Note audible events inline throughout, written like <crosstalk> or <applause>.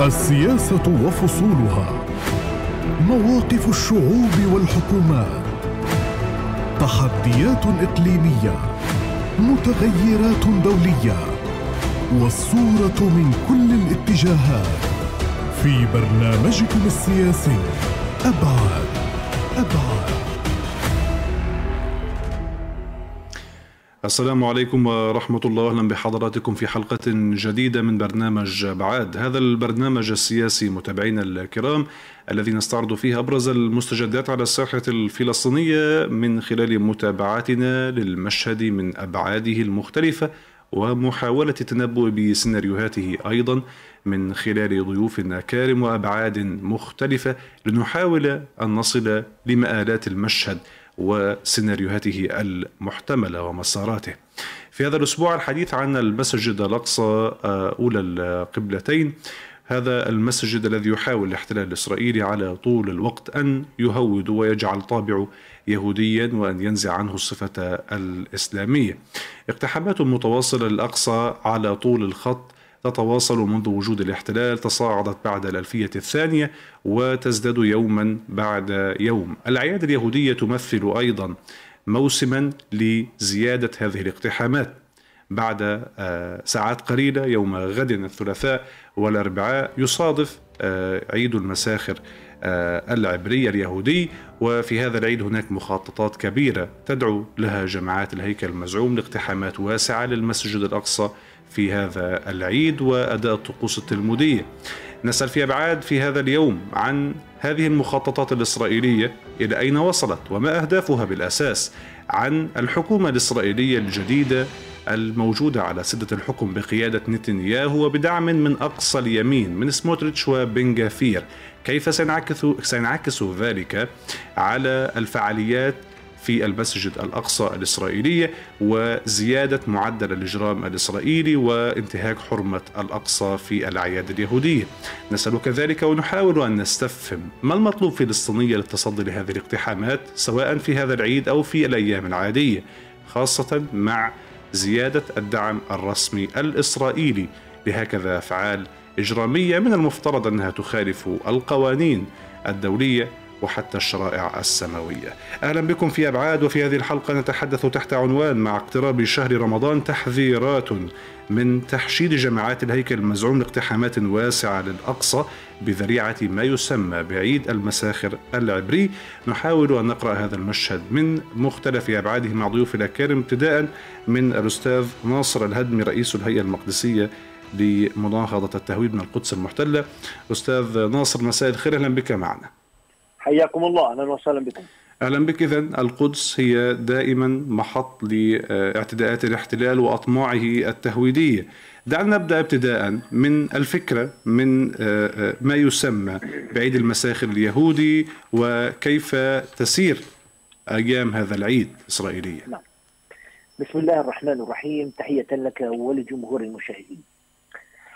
السياسة وفصولها. مواقف الشعوب والحكومات. تحديات إقليمية. متغيرات دولية. والصورة من كل الاتجاهات. في برنامجكم السياسي. أبعاد. أبعاد. السلام عليكم ورحمة الله. أهلا بحضراتكم في حلقة جديدة من برنامج بعاد. هذا البرنامج السياسي متابعينا الكرام الذي نستعرض فيه أبرز المستجدات على الساحة الفلسطينية من خلال متابعاتنا للمشهد من أبعاده المختلفة ومحاولة التنبؤ بسيناريوهاته أيضا من خلال ضيوف كارم وأبعاد مختلفة لنحاول أن نصل لمآلات المشهد. وسيناريوهاته المحتملة ومساراته. في هذا الأسبوع الحديث عن المسجد الأقصى آه، أولى القبلتين. هذا المسجد الذي يحاول الاحتلال الإسرائيلي على طول الوقت أن يهود ويجعل طابعه يهوديا وأن ينزع عنه الصفة الإسلامية. اقتحامات متواصلة للأقصى على طول الخط تتواصل منذ وجود الاحتلال تصاعدت بعد الألفية الثانية وتزداد يوما بعد يوم. الأعياد اليهودية تمثل أيضا موسما لزيادة هذه الاقتحامات. بعد آه، ساعات قليلة يوم غد الثلاثاء والأربعاء يصادف آه، عيد المساخر آه، العبري اليهودي. وفي هذا العيد هناك مخططات كبيرة تدعو لها جماعات الهيكل المزعوم لاقتحامات واسعة للمسجد الأقصى في هذا العيد وأداء الطقوس التلمودية. نسأل في أبعاد في هذا اليوم عن هذه المخططات الإسرائيلية إلى أين وصلت وما أهدافها بالأساس عن الحكومة الإسرائيلية الجديدة الموجودة على سدة الحكم بقيادة نتنياهو وبدعم من أقصى اليمين من سموتريتش وبن كيف سينعكس, سينعكس ذلك على الفعاليات في المسجد الأقصى الإسرائيلية وزيادة معدل الإجرام الإسرائيلي وانتهاك حرمة الأقصى في الأعياد اليهودية. نسأل كذلك ونحاول أن نستفهم ما المطلوب فلسطينية للتصدي لهذه الاقتحامات سواء في هذا العيد أو في الأيام العادية خاصة مع زيادة الدعم الرسمي الإسرائيلي. لهكذا أفعال إجرامية من المفترض أنها تخالف القوانين الدولية وحتى الشرائع السماوية. أهلا بكم في أبعاد وفي هذه الحلقة نتحدث تحت عنوان مع اقتراب شهر رمضان تحذيرات من تحشيد جماعات الهيكل المزعوم لاقتحامات واسعة للأقصى بذريعة ما يسمى بعيد المساخر العبري. نحاول أن نقرأ هذا المشهد من مختلف أبعاده مع ضيوف الأكارم ابتداء من الأستاذ ناصر الهدمي رئيس الهيئة المقدسية لمناهضة التهويد من القدس المحتلة. أستاذ ناصر مساء الخير أهلا بك معنا. حياكم الله أهلا وسهلا بكم أهلا بك اذا القدس هي دائما محط لاعتداءات الاحتلال وأطماعه التهويديه. دعنا نبدأ ابتداء من الفكرة من آه، آه، ما يسمى بعيد المساخر اليهودي وكيف تسير أيام هذا العيد اسرائيليا. نعم. بسم الله الرحمن الرحيم تحية لك ولجمهور المشاهدين.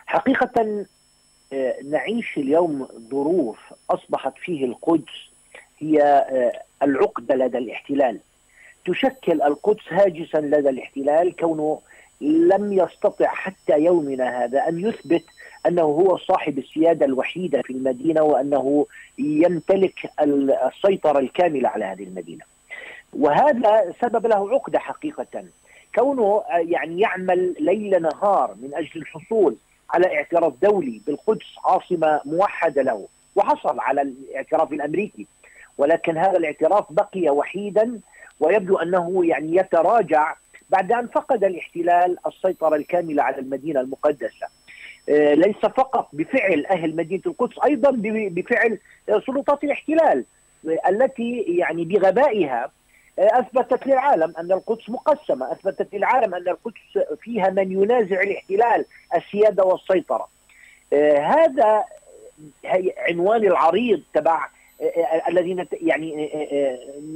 حقيقة نعيش اليوم ظروف أصبحت فيه القدس هي آه، العقدة لدى الاحتلال تشكل القدس هاجسا لدى الاحتلال كونه لم يستطع حتى يومنا هذا أن يثبت أنه هو صاحب السيادة الوحيدة في المدينة وأنه يمتلك السيطرة الكاملة على هذه المدينة. وهذا سبب له عقدة حقيقة كونه آه، يعني يعمل ليل نهار من أجل الحصول على اعتراف دولي بالقدس عاصمة موحدة له وحصل على الاعتراف الأمريكي ولكن هذا الاعتراف بقي وحيدا ويبدو أنه يعني يتراجع بعد أن فقد الاحتلال السيطرة الكاملة على المدينة المقدسة. آه، ليس فقط بفعل أهل مدينة القدس أيضا بفعل سلطات الاحتلال التي يعني بغبائها أثبتت للعالم أن القدس مقسمة، أثبتت للعالم أن القدس فيها من ينازع الاحتلال السيادة والسيطرة. آه، هذا عنوان العريض تبع آه، آه، الذي يعني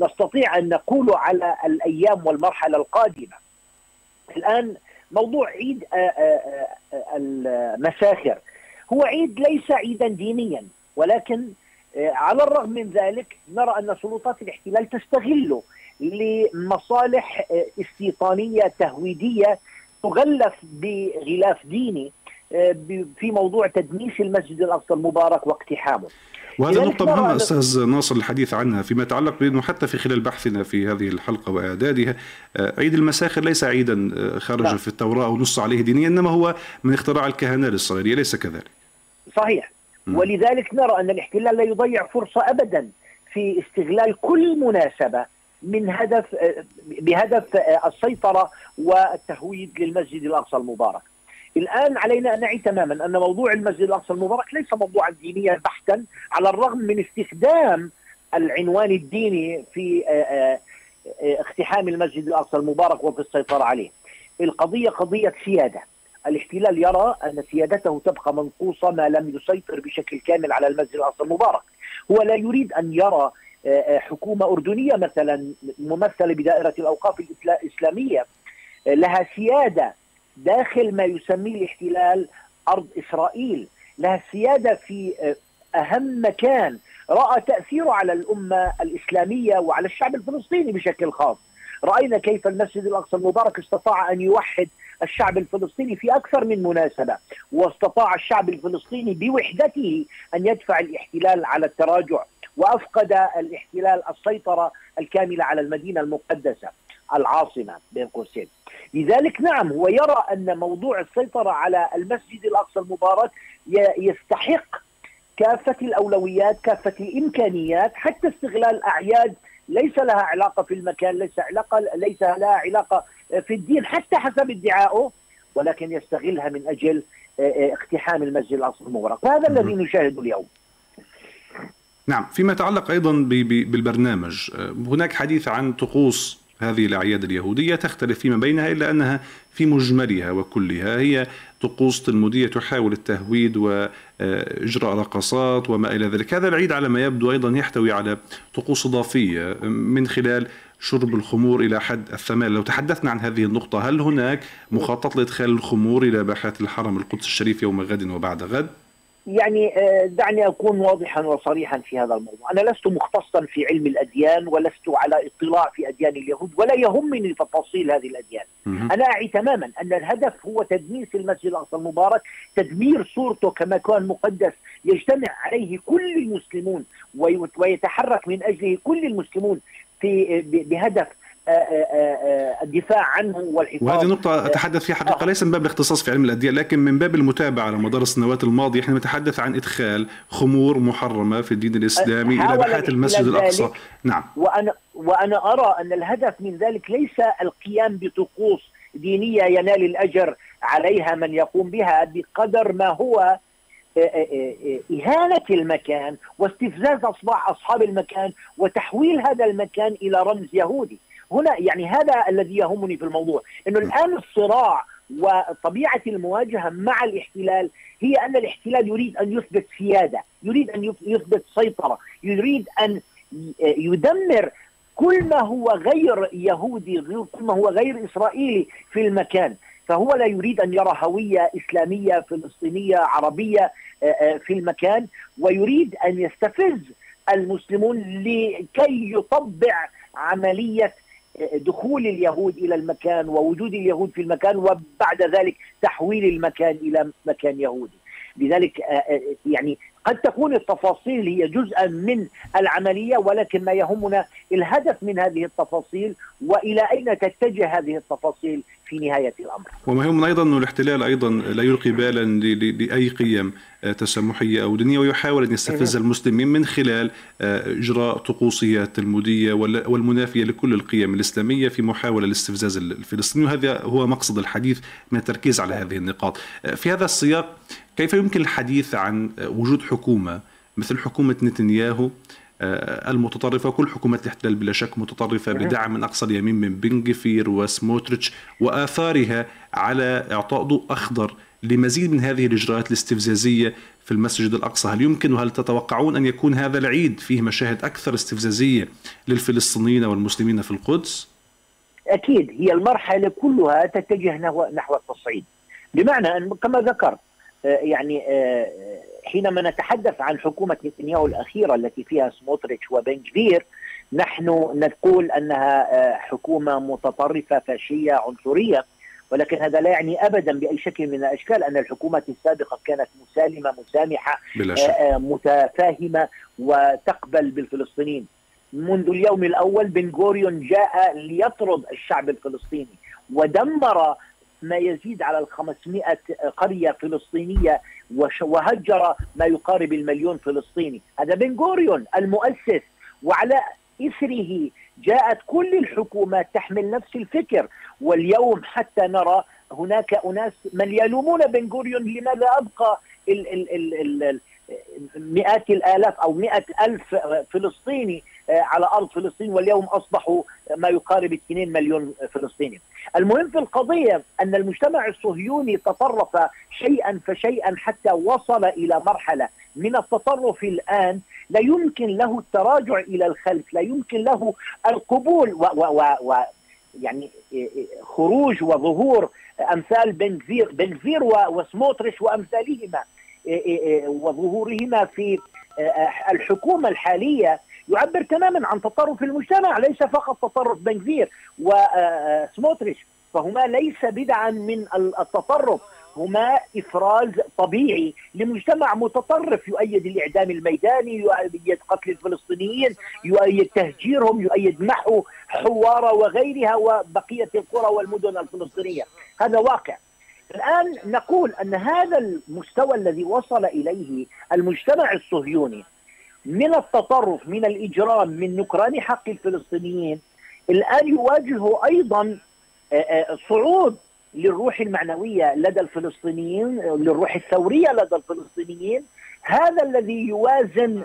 نستطيع أن نقوله على الأيام والمرحلة القادمة. الآن موضوع عيد المساخر هو عيد ليس عيدا دينيا ولكن على الرغم من ذلك نرى أن سلطات الاحتلال تستغله لمصالح استيطانية تهويدية تغلف بغلاف ديني في موضوع تدميس المسجد الأقصى المبارك واقتحامه وهذا نقطة مهمة أستاذ ناصر الحديث عنها فيما يتعلق بأنه حتى في خلال بحثنا في هذه الحلقة وإعدادها آه، عيد المساخر ليس عيدا آه، خرج. نعم. في التوراة أو نص عليه دينيا إنما هو من اختراع الكهنة الإسرائيلية ليس كذلك صحيح م. ولذلك نرى أن الاحتلال لا يضيع فرصة أبدا في استغلال كل مناسبة من هدف آه، بهدف السيطرة والتهويد للمسجد الأقصى المبارك. الآن علينا أن نعي تماما أن موضوع المسجد الأقصى المبارك ليس موضوعا دينيا بحتا على الرغم من استخدام العنوان الديني في آه، آه، آه، اقتحام المسجد الأقصى المبارك وفي السيطرة عليه. القضية قضية سيادة. الاحتلال يرى أن سيادته تبقى منقوصة ما لم يسيطر بشكل كامل على المسجد الأقصى المبارك. هو لا يريد أن يرى حكومة أردنية مثلا ممثلة بدائرة الأوقاف الإسلامية لها سيادة داخل ما يسميه الاحتلال أرض إسرائيل لها سيادة في أهم مكان رأى تأثيره على الأمة الإسلامية وعلى الشعب الفلسطيني بشكل خاص. رأينا كيف المسجد الأقصى المبارك استطاع أن يوحد الشعب الفلسطيني في أكثر من مناسبة، واستطاع الشعب الفلسطيني بوحدته أن يدفع الاحتلال على التراجع، وأفقد الاحتلال السيطرة الكاملة على المدينة المقدسة العاصمة بين قوسين. لذلك نعم هو يرى أن موضوع السيطرة على المسجد الأقصى المبارك يستحق كافة الأولويات كافة الإمكانيات حتى استغلال أعياد ليس لها علاقة في المكان ليس علاقة ليس لها علاقة في الدين حتى حسب ادعائه ولكن يستغلها من أجل اقتحام المسجد الأقصى المبارك. وهذا الذي نشاهده اليوم. نعم فيما يتعلق أيضا بالبرنامج هناك حديث عن طقوس هذه الأعياد اليهودية تختلف فيما بينها إلا أنها في مجملها وكلها هي طقوس تلمودية تحاول التهويد وإجراء رقصات وما إلى ذلك هذا العيد على ما يبدو أيضا يحتوي على طقوس إضافية من خلال شرب الخمور إلى حد الثمان لو تحدثنا عن هذه النقطة هل هناك مخطط لإدخال الخمور إلى باحات الحرم القدس الشريف يوم غد وبعد غد؟ يعني آه، دعني أكون واضحا وصريحا في هذا الموضوع، أنا لست مختصا في علم الأديان ولست على اطلاع في أديان اليهود ولا يهمني تفاصيل هذه الأديان. أنا أعي تماما أن الهدف هو تدمير المسجد الأقصى المبارك، تدمير صورته كمكان مقدس يجتمع عليه كل المسلمون ويتحرك من أجله كل المسلمون في بهدف آه، آه، الدفاع عنه والحفاظ. وهذه نقطة أتحدث فيها حقيقة ليس من باب الاختصاص في علم الأديان لكن من باب المتابعة على مدار السنوات الماضية إحنا نتحدث عن إدخال خمور محرمة في الدين الإسلامي إلى باحات المسجد الأقصى. نعم. وأنا وأنا أرى أن الهدف من ذلك ليس القيام بطقوس دينية ينال الأجر عليها من يقوم بها بقدر ما هو إهانة المكان واستفزاز أصحاب المكان وتحويل هذا المكان إلى رمز يهودي. هنا يعني هذا الذي يهمني في الموضوع إنه الآن الصراع وطبيعة المواجهة مع الاحتلال هي أن الاحتلال يريد أن يثبت سيادة، يريد أن يثبت سيطرة، يريد أن يدمر كل ما هو غير يهودي كل ما هو غير إسرائيلي في المكان، فهو لا يريد أن يرى هوية إسلامية فلسطينية عربية في المكان ويريد أن يستفز المسلمون لكي يطبع عملية دخول اليهود إلى المكان ووجود اليهود في المكان وبعد ذلك تحويل المكان إلى مكان يهودي. لذلك آه، آه، يعني قد تكون التفاصيل هي جزءا من العملية ولكن ما يهمنا الهدف من هذه التفاصيل وإلى أين تتجه هذه التفاصيل في نهاية الأمر. وما يهمنا أيضا انه الاحتلال أيضا لا يلقي بالا لأي قيم آه، تسامحية أو دينيه ويحاول أن يستفز المسلمين من خلال آه، إجراء طقوسية تلمودية والمنافية لكل القيم الإسلامية في محاولة لاستفزاز الفلسطيني وهذا هو مقصد الحديث من التركيز على هذه النقاط. آه، في هذا السياق كيف يمكن الحديث عن وجود حكومة مثل حكومة نتنياهو آه، المتطرفة كل حكومات الاحتلال بلا شك متطرفة بدعم من أقصى اليمين من بنغفير وسموتريتش وآثارها على إعطاء ضوء أخضر لمزيد من هذه الإجراءات الاستفزازية في المسجد الأقصى. هل يمكن وهل تتوقعون أن يكون هذا العيد فيه مشاهد أكثر استفزازية للفلسطينيين والمسلمين في القدس؟ أكيد هي المرحلة كلها تتجه نحو التصعيد. بمعنى أن كما ذكرت آه، يعني آه، حينما نتحدث عن حكومة نتنياهو الأخيرة التي فيها سموتريتش وبنجفير نحن نقول أنها آه، حكومة متطرفة فاشية عنصرية ولكن هذا لا يعني ابدا بأي شكل من الأشكال أن الحكومات السابقة كانت مسالمة مسامحة بلا شك. متفاهمة وتقبل بالفلسطينيين منذ اليوم الأول بن غوريون جاء ليطرد الشعب الفلسطيني ودمر ما يزيد على ال 500 قرية فلسطينية وهجر ما يقارب المليون فلسطيني. هذا بن غوريون المؤسس وعلى إثره جاءت كل الحكومات تحمل نفس الفكر. واليوم حتى نرى هناك أناس من يلومون بن غوريون لماذا أبقى ال ال ال ال مئات الآلاف أو مئة ألف فلسطيني. على أرض فلسطين واليوم أصبحوا ما يقارب 2 مليون فلسطيني. المهم في القضية أن المجتمع الصهيوني تطرف شيئا فشيئا حتى وصل إلى مرحلة من التطرف الآن لا يمكن له التراجع إلى الخلف، لا يمكن له القبول و, و, و, و يعني خروج وظهور أمثال بنفير بنفير وسموتريش وأمثالهما وظهورهما في الحكومة الحالية يعبر تماما عن تطرف المجتمع ليس فقط تطرف بنفير وسموتريش فهما ليس بدعا من التطرف هما إفراز طبيعي لمجتمع متطرف يؤيد الإعدام الميداني يؤيد قتل الفلسطينيين يؤيد تهجيرهم يؤيد محو حوارة وغيرها وبقية القرى والمدن الفلسطينية. هذا واقع. الآن نقول أن هذا المستوى الذي وصل إليه المجتمع الصهيوني من التطرف من الإجرام من نكران حق الفلسطينيين الآن يواجه أيضا صعود للروح المعنوية لدى الفلسطينيين للروح الثورية لدى الفلسطينيين. هذا الذي يوازن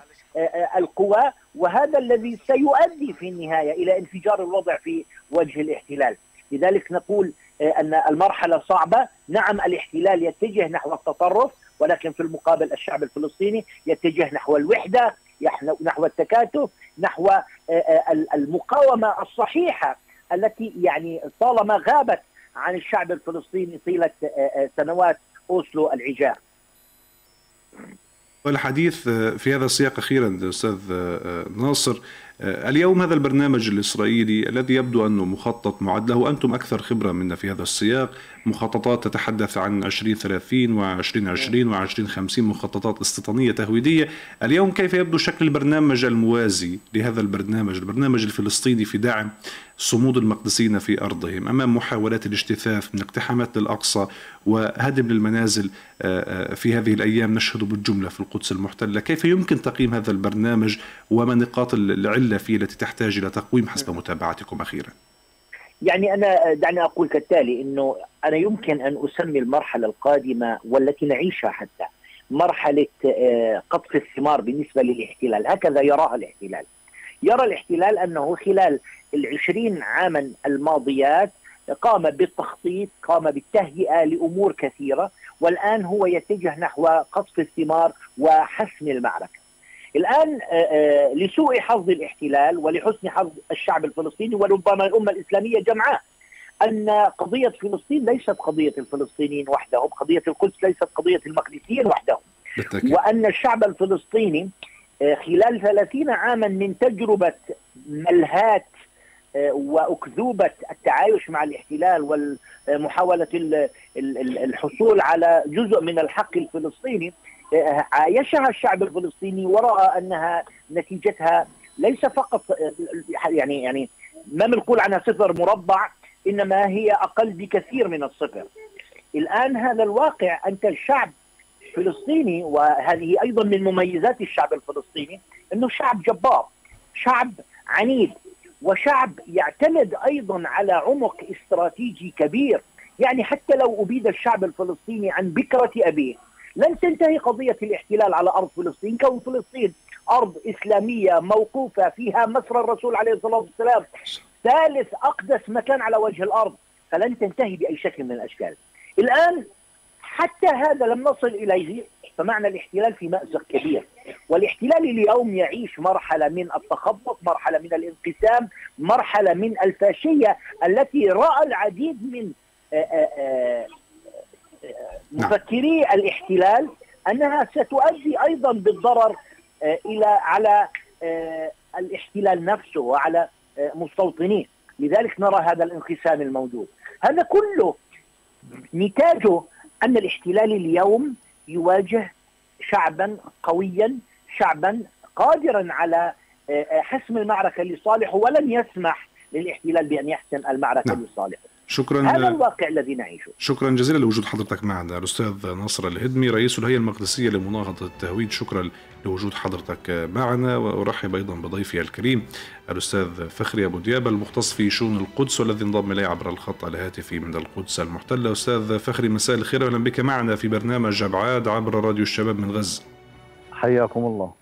القوى وهذا الذي سيؤدي في النهاية إلى انفجار الوضع في وجه الاحتلال. لذلك نقول أن المرحلة صعبة. نعم الاحتلال يتجه نحو التطرف ولكن في المقابل الشعب الفلسطيني يتجه نحو الوحدة. نحو التكاتف نحو المقاومة الصحيحة التي يعني طالما غابت عن الشعب الفلسطيني طيلة سنوات أوسلو العجاف. والحديث في هذا السياق أخيرا أستاذ ناصر اليوم هذا البرنامج الإسرائيلي الذي يبدو أنه مخطط معد له أنتم أكثر خبرة منا في هذا السياق. مخططات تتحدث عن 2030 و2020 و2050 مخططات استيطانية تهويدية. اليوم كيف يبدو شكل البرنامج الموازي لهذا البرنامج البرنامج الفلسطيني في دعم صمود المقدسين في أرضهم أمام محاولات الاجتثاث من اقتحامات للأقصى وهدم للمنازل في هذه الأيام نشهد بالجملة في القدس المحتلة. كيف يمكن تقييم هذا البرنامج وما نقاط العلة التي تحتاج إلى تقويم حسب متابعتكم أخيرا؟ يعني أنا دعني أقول كالتالي أنه أنا يمكن أن أسمي المرحلة القادمة والتي نعيشها حتى مرحلة قطف الثمار بالنسبة للاحتلال. هكذا يراها الاحتلال. يرى الاحتلال أنه خلال العشرين عاما الماضيات قام بالتخطيط قام بالتهيئة لأمور كثيرة والآن هو يتجه نحو قصف الثمار وحسم المعركة. الآن لسوء حظ الاحتلال ولحسن حظ الشعب الفلسطيني وربما الأمة الإسلامية جمعاء أن قضية فلسطين ليست قضية الفلسطينيين وحدهم قضية القدس ليست قضية المقدسيين وحدهم بالتأكيد. وأن الشعب الفلسطيني خلال ثلاثين عاما من تجربة ملهات وأكذوبة التعايش مع الاحتلال ومحاوله الحصول على جزء من الحق الفلسطيني عايشها الشعب الفلسطيني وراى أنها نتيجتها ليس فقط يعني يعني ما بنقول عنها صفر مربع إنما هي أقل بكثير من الصفر. الآن هذا الواقع أنت الشعب الفلسطيني وهذه أيضا من مميزات الشعب الفلسطيني إنه شعب جبار، شعب عنيد، وشعب يعتمد أيضا على عمق استراتيجي كبير يعني حتى لو أبيد الشعب الفلسطيني عن بكرة أبيه لن تنتهي قضية الاحتلال على أرض فلسطين كون فلسطين أرض إسلامية موقوفة فيها مسرى الرسول عليه الصلاة والسلام. ثالث أقدس مكان على وجه الأرض. فلن تنتهي بأي شكل من الأشكال. الآن حتى هذا لم نصل إليه فمعنى الاحتلال في مأزق كبير. والاحتلال اليوم يعيش مرحلة من التخبط مرحلة من الانقسام مرحلة من الفاشية التي رأى العديد من مفكري الاحتلال أنها ستؤدي أيضا بالضرر إلى على الاحتلال نفسه وعلى مستوطنيه. لذلك نرى هذا الانقسام الموجود. هذا كله نتاجه أن الاحتلال اليوم يواجه شعبا قويا شعبا قادرا على حسم المعركة لصالحه ولن يسمح للاحتلال بأن يحسم المعركة نعم. لصالحه. شكرا. هذا الواقع الذي نعيشه. شكرا جزيلا لوجود حضرتك معنا. الأستاذ ناصر الهدمي رئيس الهيئة المقدسية لمناهضة التهويد. شكرا لوجود حضرتك معنا. وأرحب أيضا بضيفي الكريم الأستاذ فخري أبو ديابه المختص في شؤون القدس والذي انضم الي عبر الخط الهاتفي من القدس المحتلة. أستاذ فخري مساء الخير أهلا بك معنا في برنامج أبعاد عبر راديو الشباب من غزة. حياكم الله.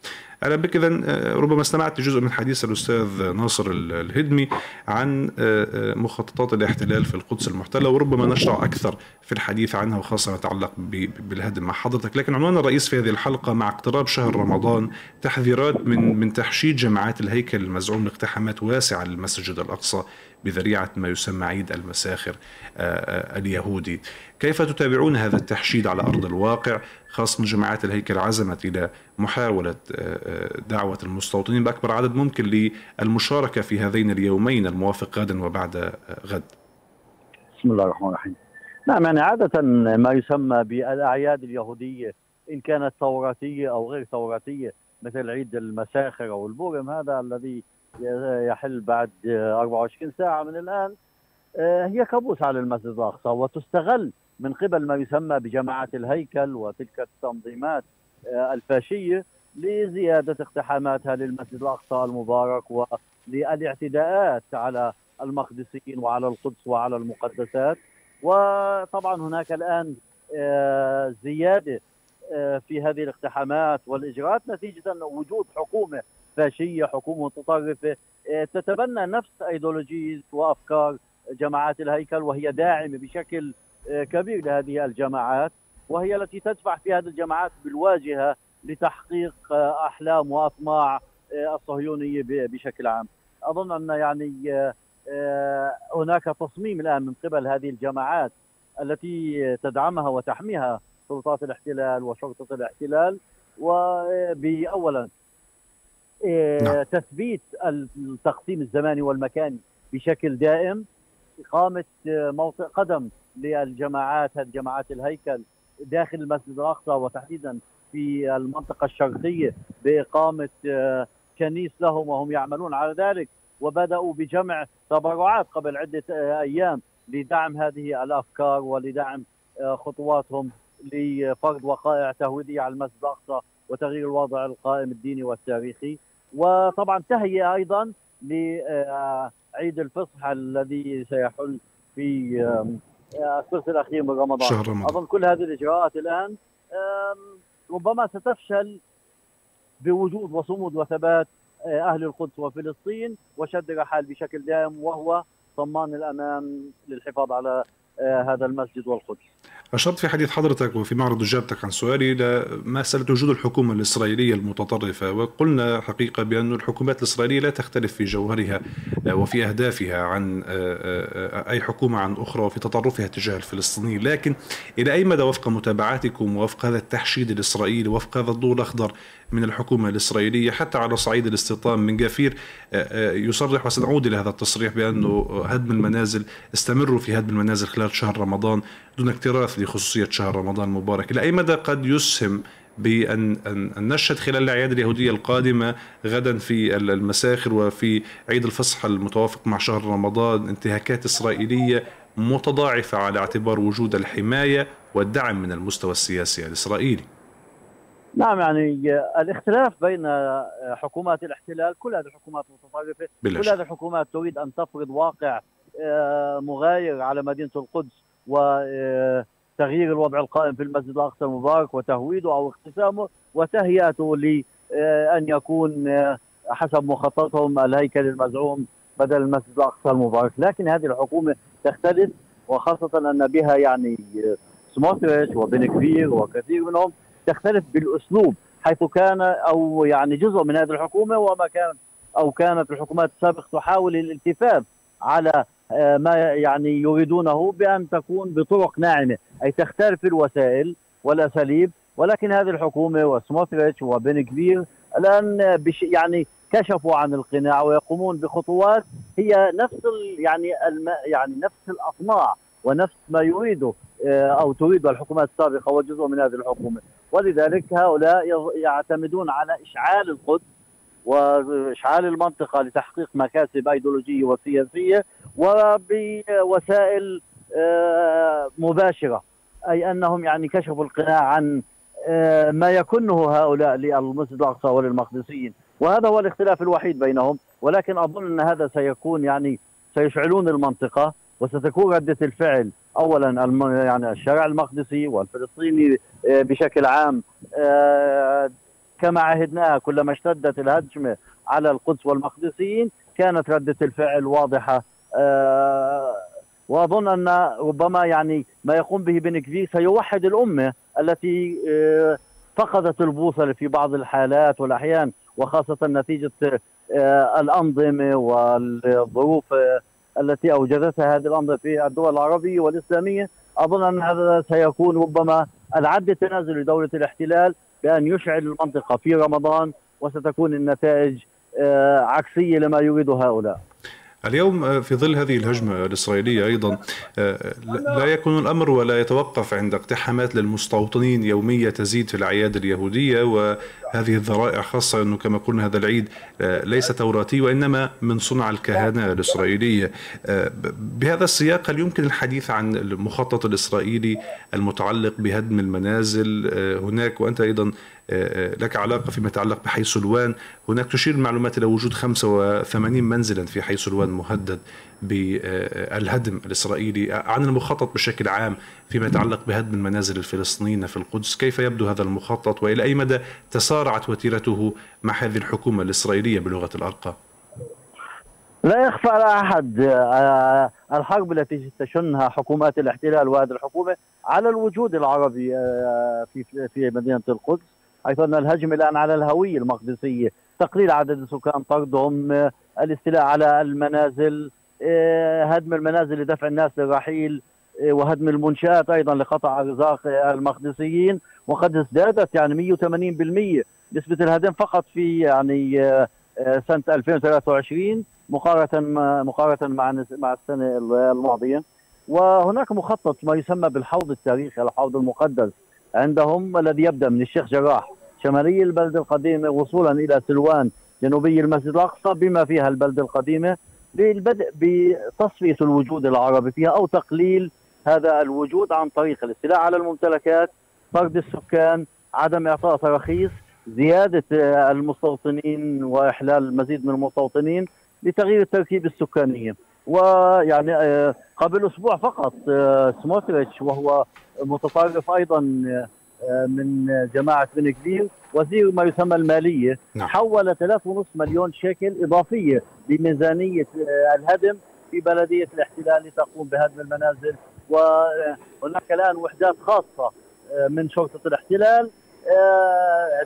أهلا بك اذا ربما استمعت لجزء من حديث الأستاذ ناصر الهدمي عن مخططات الاحتلال في القدس المحتلة وربما نشرع أكثر في الحديث عنها وخاصة ما يتعلق بالهدم مع حضرتك، لكن عنوان الرئيس في هذه الحلقة مع اقتراب شهر رمضان تحذيرات من من تحشيد جماعات الهيكل المزعوم لاقتحامات واسعه للمسجد الأقصى. بذريعة ما يسمى عيد المساخر اليهودي. كيف تتابعون هذا التحشيد على أرض الواقع؟ خاصة جماعات الهيكل عزمت إلى محاولة دعوة المستوطنين بأكبر عدد ممكن للمشاركة في هذين اليومين الموافق غدا وبعد غد. بسم الله الرحمن الرحيم. نعم يعني عادة ما يسمى بالأعياد اليهودية إن كانت ثوراتية أو غير ثوراتية مثل عيد المساخر أو البورم هذا الذي يحل بعد 24 ساعة من الآن. هي كابوس على المسجد الأقصى وتستغل من قبل ما يسمى بجماعات الهيكل وتلك التنظيمات الفاشية لزيادة اقتحاماتها للمسجد الأقصى المبارك وللاعتداءات على المقدسيين وعلى القدس وعلى المقدسات. وطبعا هناك الآن زيادة في هذه الاقتحامات والإجراءات نتيجة وجود حكومة فاشية حكومة متطرفة تتبنى نفس ايديولوجيه وأفكار جماعات الهيكل وهي داعمة بشكل كبير لهذه الجماعات وهي التي تدفع في هذه الجماعات بالواجهة لتحقيق أحلام وأطماع الصهيونية بشكل عام. أظن أن يعني هناك تصميم الآن من قبل هذه الجماعات التي تدعمها وتحميها سلطات الاحتلال وشرطة الاحتلال وباولا تثبيت التقسيم الزماني والمكاني بشكل دائم. إقامة موطئ قدم للجماعات جماعات الهيكل داخل المسجد الأقصى وتحديدا في المنطقة الشرقية بإقامة كنيس لهم وهم يعملون على ذلك. وبدأوا بجمع تبرعات قبل عدة أيام لدعم هذه الأفكار ولدعم خطواتهم لفرض وقائع تهويدية على المسجد الأقصى وتغيير الوضع القائم الديني والتاريخي. وطبعا تهيئه أيضا لعيد الفصح الذي سيحل في الثلث الاخير من رمضان. شهر رمضان. أظن كل هذه الإجراءات الآن ربما ستفشل بوجود وصمود وثبات أهل القدس وفلسطين وشد الرحال بشكل دائم وهو ضمان الامان للحفاظ على هذا المسجد والقدس. أشرت في حديث حضرتك وفي معرض إجابتك عن سؤالي لمسألة وجود الحكومة الإسرائيلية المتطرفة وقلنا حقيقة بأن الحكومات الإسرائيلية لا تختلف في جوهرها وفي أهدافها عن أي حكومة عن أخرى وفي تطرفها تجاه الفلسطينيين لكن إلى أي مدى وفق متابعتكم ووفق هذا التحشيد الإسرائيلي وفق هذا الضوء الأخضر من الحكومة الإسرائيلية حتى على صعيد الاستيطان من جافير يصرح وسنعود إلى هذا التصريح بأنه هدم المنازل استمروا في هدم المنازل خلال شهر رمضان دون اكتراث لخصوصية شهر رمضان المبارك. إلى أي مدى قد يسهم بأن أن نشهد خلال الأعياد اليهودية القادمة غدا في المساخر وفي عيد الفصح المتوافق مع شهر رمضان انتهاكات إسرائيلية متضاعفة على اعتبار وجود الحماية والدعم من المستوى السياسي الإسرائيلي؟ نعم يعني الاختلاف بين حكومات الاحتلال كل هذه الحكومات متطرفة كل هذه الحكومات تريد أن تفرض واقع مغاير على مدينة القدس وتغيير الوضع القائم في المسجد الأقصى المبارك وتهويده أو اقتسامه وتهيئته لأن يكون حسب مخططهم الهيكل المزعوم بدل المسجد الأقصى المبارك. لكن هذه الحكومة تختلف وخاصة أن بها يعني سموتريتش وبن كبير وكثير منهم تختلف بالأسلوب حيث كان أو يعني جزء من هذه الحكومة وما كانت أو كانت الحكومات السابقة تحاول الالتفاف على ما يعني يريدونه بأن تكون بطرق ناعمة أي تختلف الوسائل والأساليب. ولكن هذه الحكومة وسموتريتش وبن كبير الآن يعني كشفوا عن القناع ويقومون بخطوات هي نفس يعني يعني نفس الأطماع ونفس ما يريده أو تريد الحكومات السابقة وجزء من هذه الحكومة. ولذلك هؤلاء يعتمدون على إشعال القدس وإشعال المنطقة لتحقيق مكاسب أيديولوجية وسياسية وبوسائل مباشرة. أي أنهم يعني كشفوا القناع عن ما يكنه هؤلاء للمسجد الأقصى وللمقدسيين. وهذا هو الاختلاف الوحيد بينهم. ولكن أظن أن هذا سيكون يعني سيشعلون المنطقة. وستكون ردة الفعل. اولا يعني الشارع المقدسي والفلسطيني آه، بشكل عام آه، كما عهدناها كلما اشتدت الهجمه على القدس والمقدسيين كانت ردة الفعل واضحة. آه، وأظن أن ربما يعني ما يقوم به بن كفير سيوحد الأمة التي فقدت البوصلة في بعض الحالات والأحيان وخاصة نتيجة الأنظمة والظروف التي أوجدتها هذه الانظمه في الدول العربية والإسلامية أظن أن هذا سيكون ربما العد التنازلي لدوله الاحتلال بأن يشعل المنطقة في رمضان وستكون النتائج آه، عكسية لما يريد هؤلاء. اليوم آه، في ظل هذه الهجمة الإسرائيلية أيضا آه، لا يكون الأمر ولا يتوقف عند اقتحامات للمستوطنين يومية تزيد في الأعياد اليهودية وهذه الذرائع خاصة أنه كما قلنا هذا العيد آه، ليس توراتي وإنما من صنع الكهنة الإسرائيلية. بهذا السياق هل يمكن الحديث عن المخطط الإسرائيلي المتعلق بهدم المنازل؟ هناك وأنت أيضا لك علاقة فيما يتعلق بحي سلوان هناك تشير المعلومات إلى وجود 85 منزلا في حي سلوان مهدد بالهدم الإسرائيلي عن المخطط بشكل عام فيما يتعلق بهدم المنازل الفلسطينيين في القدس. كيف يبدو هذا المخطط وإلى أي مدى تسارعت وتيرته مع هذه الحكومة الإسرائيلية بلغة الأرقام؟ لا يخفى على أحد. آه، الحرب التي تشنها حكومات الاحتلال وهذه الحكومة على الوجود العربي في في مدينة القدس. حيث أن الهجم الآن على الهوية المقدسية. تقليل عدد السكان طردهم الاستيلاء على المنازل آه، هدم المنازل لدفع الناس للرحيل آه، وهدم المنشآت أيضا لقطع أرزاق المقدسيين. وقد ازدادت يعني 180% نسبة الهدم فقط في يعني آه، سنة 2023 مقارنة مقارنة مع مع السنة الماضية. وهناك مخطط ما يسمى بالحوض التاريخي الحوض المقدس عندهم الذي يبدأ من الشيخ جراح. شمالي البلدة القديمة وصولا إلى سلوان جنوبي المسجد الأقصى بما فيها البلدة القديمة للبدء بتصفية الوجود العربي فيها أو تقليل هذا الوجود عن طريق الاستيلاء على الممتلكات طرد السكان عدم إعطاء تراخيص زيادة المستوطنين وإحلال المزيد من المستوطنين لتغيير التركيب السكانية ويعني آه، قبل أسبوع فقط آه، سموتريتش وهو متطرف أيضا آه، من جماعة بن كبير وزير ما يسمى المالية نعم. حول 3.5 مليون شيكل إضافية لميزانية آه، الهدم في بلدية الاحتلال لتقوم بهدم المنازل. وهناك الآن وحدات خاصة آه، من شرطة الاحتلال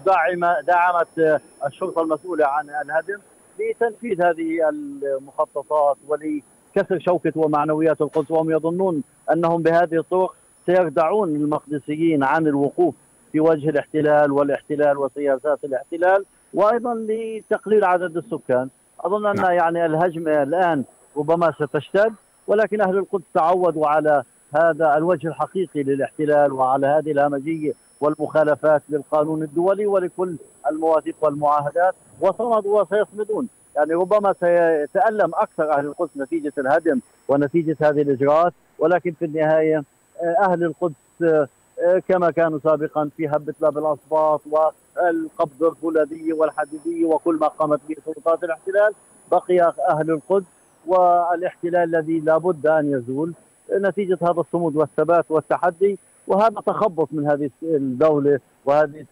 داعمة دعمت الشرطة المسؤولة عن الهدم لتنفيذ هذه المخططات ولكسر شوكة ومعنويات القدس. وهم يظنون أنهم بهذه الطرق سيردعون المقدسيين عن الوقوف في وجه الاحتلال والاحتلال وسياسات الاحتلال وأيضا لتقليل عدد السكان أظن أن نعم. يعني الهجمة الآن ربما ستشتد ولكن أهل القدس تعودوا على هذا الوجه الحقيقي للاحتلال وعلى هذه الهمجية والمخالفات للقانون الدولي ولكل المواثيق والمعاهدات وصمدوا وسيصمدون يعني ربما سيتألم أكثر أهل القدس نتيجة الهدم ونتيجة هذه الإجراءات ولكن في النهاية أهل القدس آه، كما كانوا سابقا في هبة باب الاسباط والقبض الفولاذي والحديدي وكل ما قامت به سلطات الاحتلال بقي أهل القدس. والاحتلال الذي لابد أن يزول نتيجة هذا الصمود والثبات والتحدي وهذا تخبط من هذه الدولة وهذه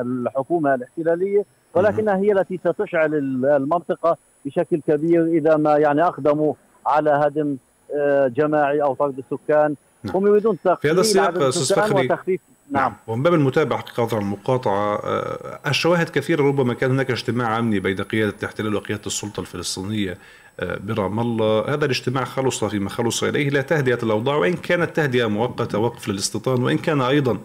الحكومة الاحتلالية ولكنها هي التي ستشعل المنطقة بشكل كبير إذا ما يعني أقدموا على هدم آه، جماعي أو طرد السكان. نعم. هم يريدون في هذا السياق أستاذ فخري وتخفيف نعم, نعم. ومن باب المتابعة حقيقة المقاطعة آه، الشواهد كثيرة ربما كان هناك اجتماع أمني بين قيادة الاحتلال وقيادة السلطة الفلسطينية برام الله. هذا الاجتماع خلص فيما خلص إليه لا تهدئة الأوضاع وإن كانت تهدئة مؤقتة وقف للاستيطان وإن كان أيضا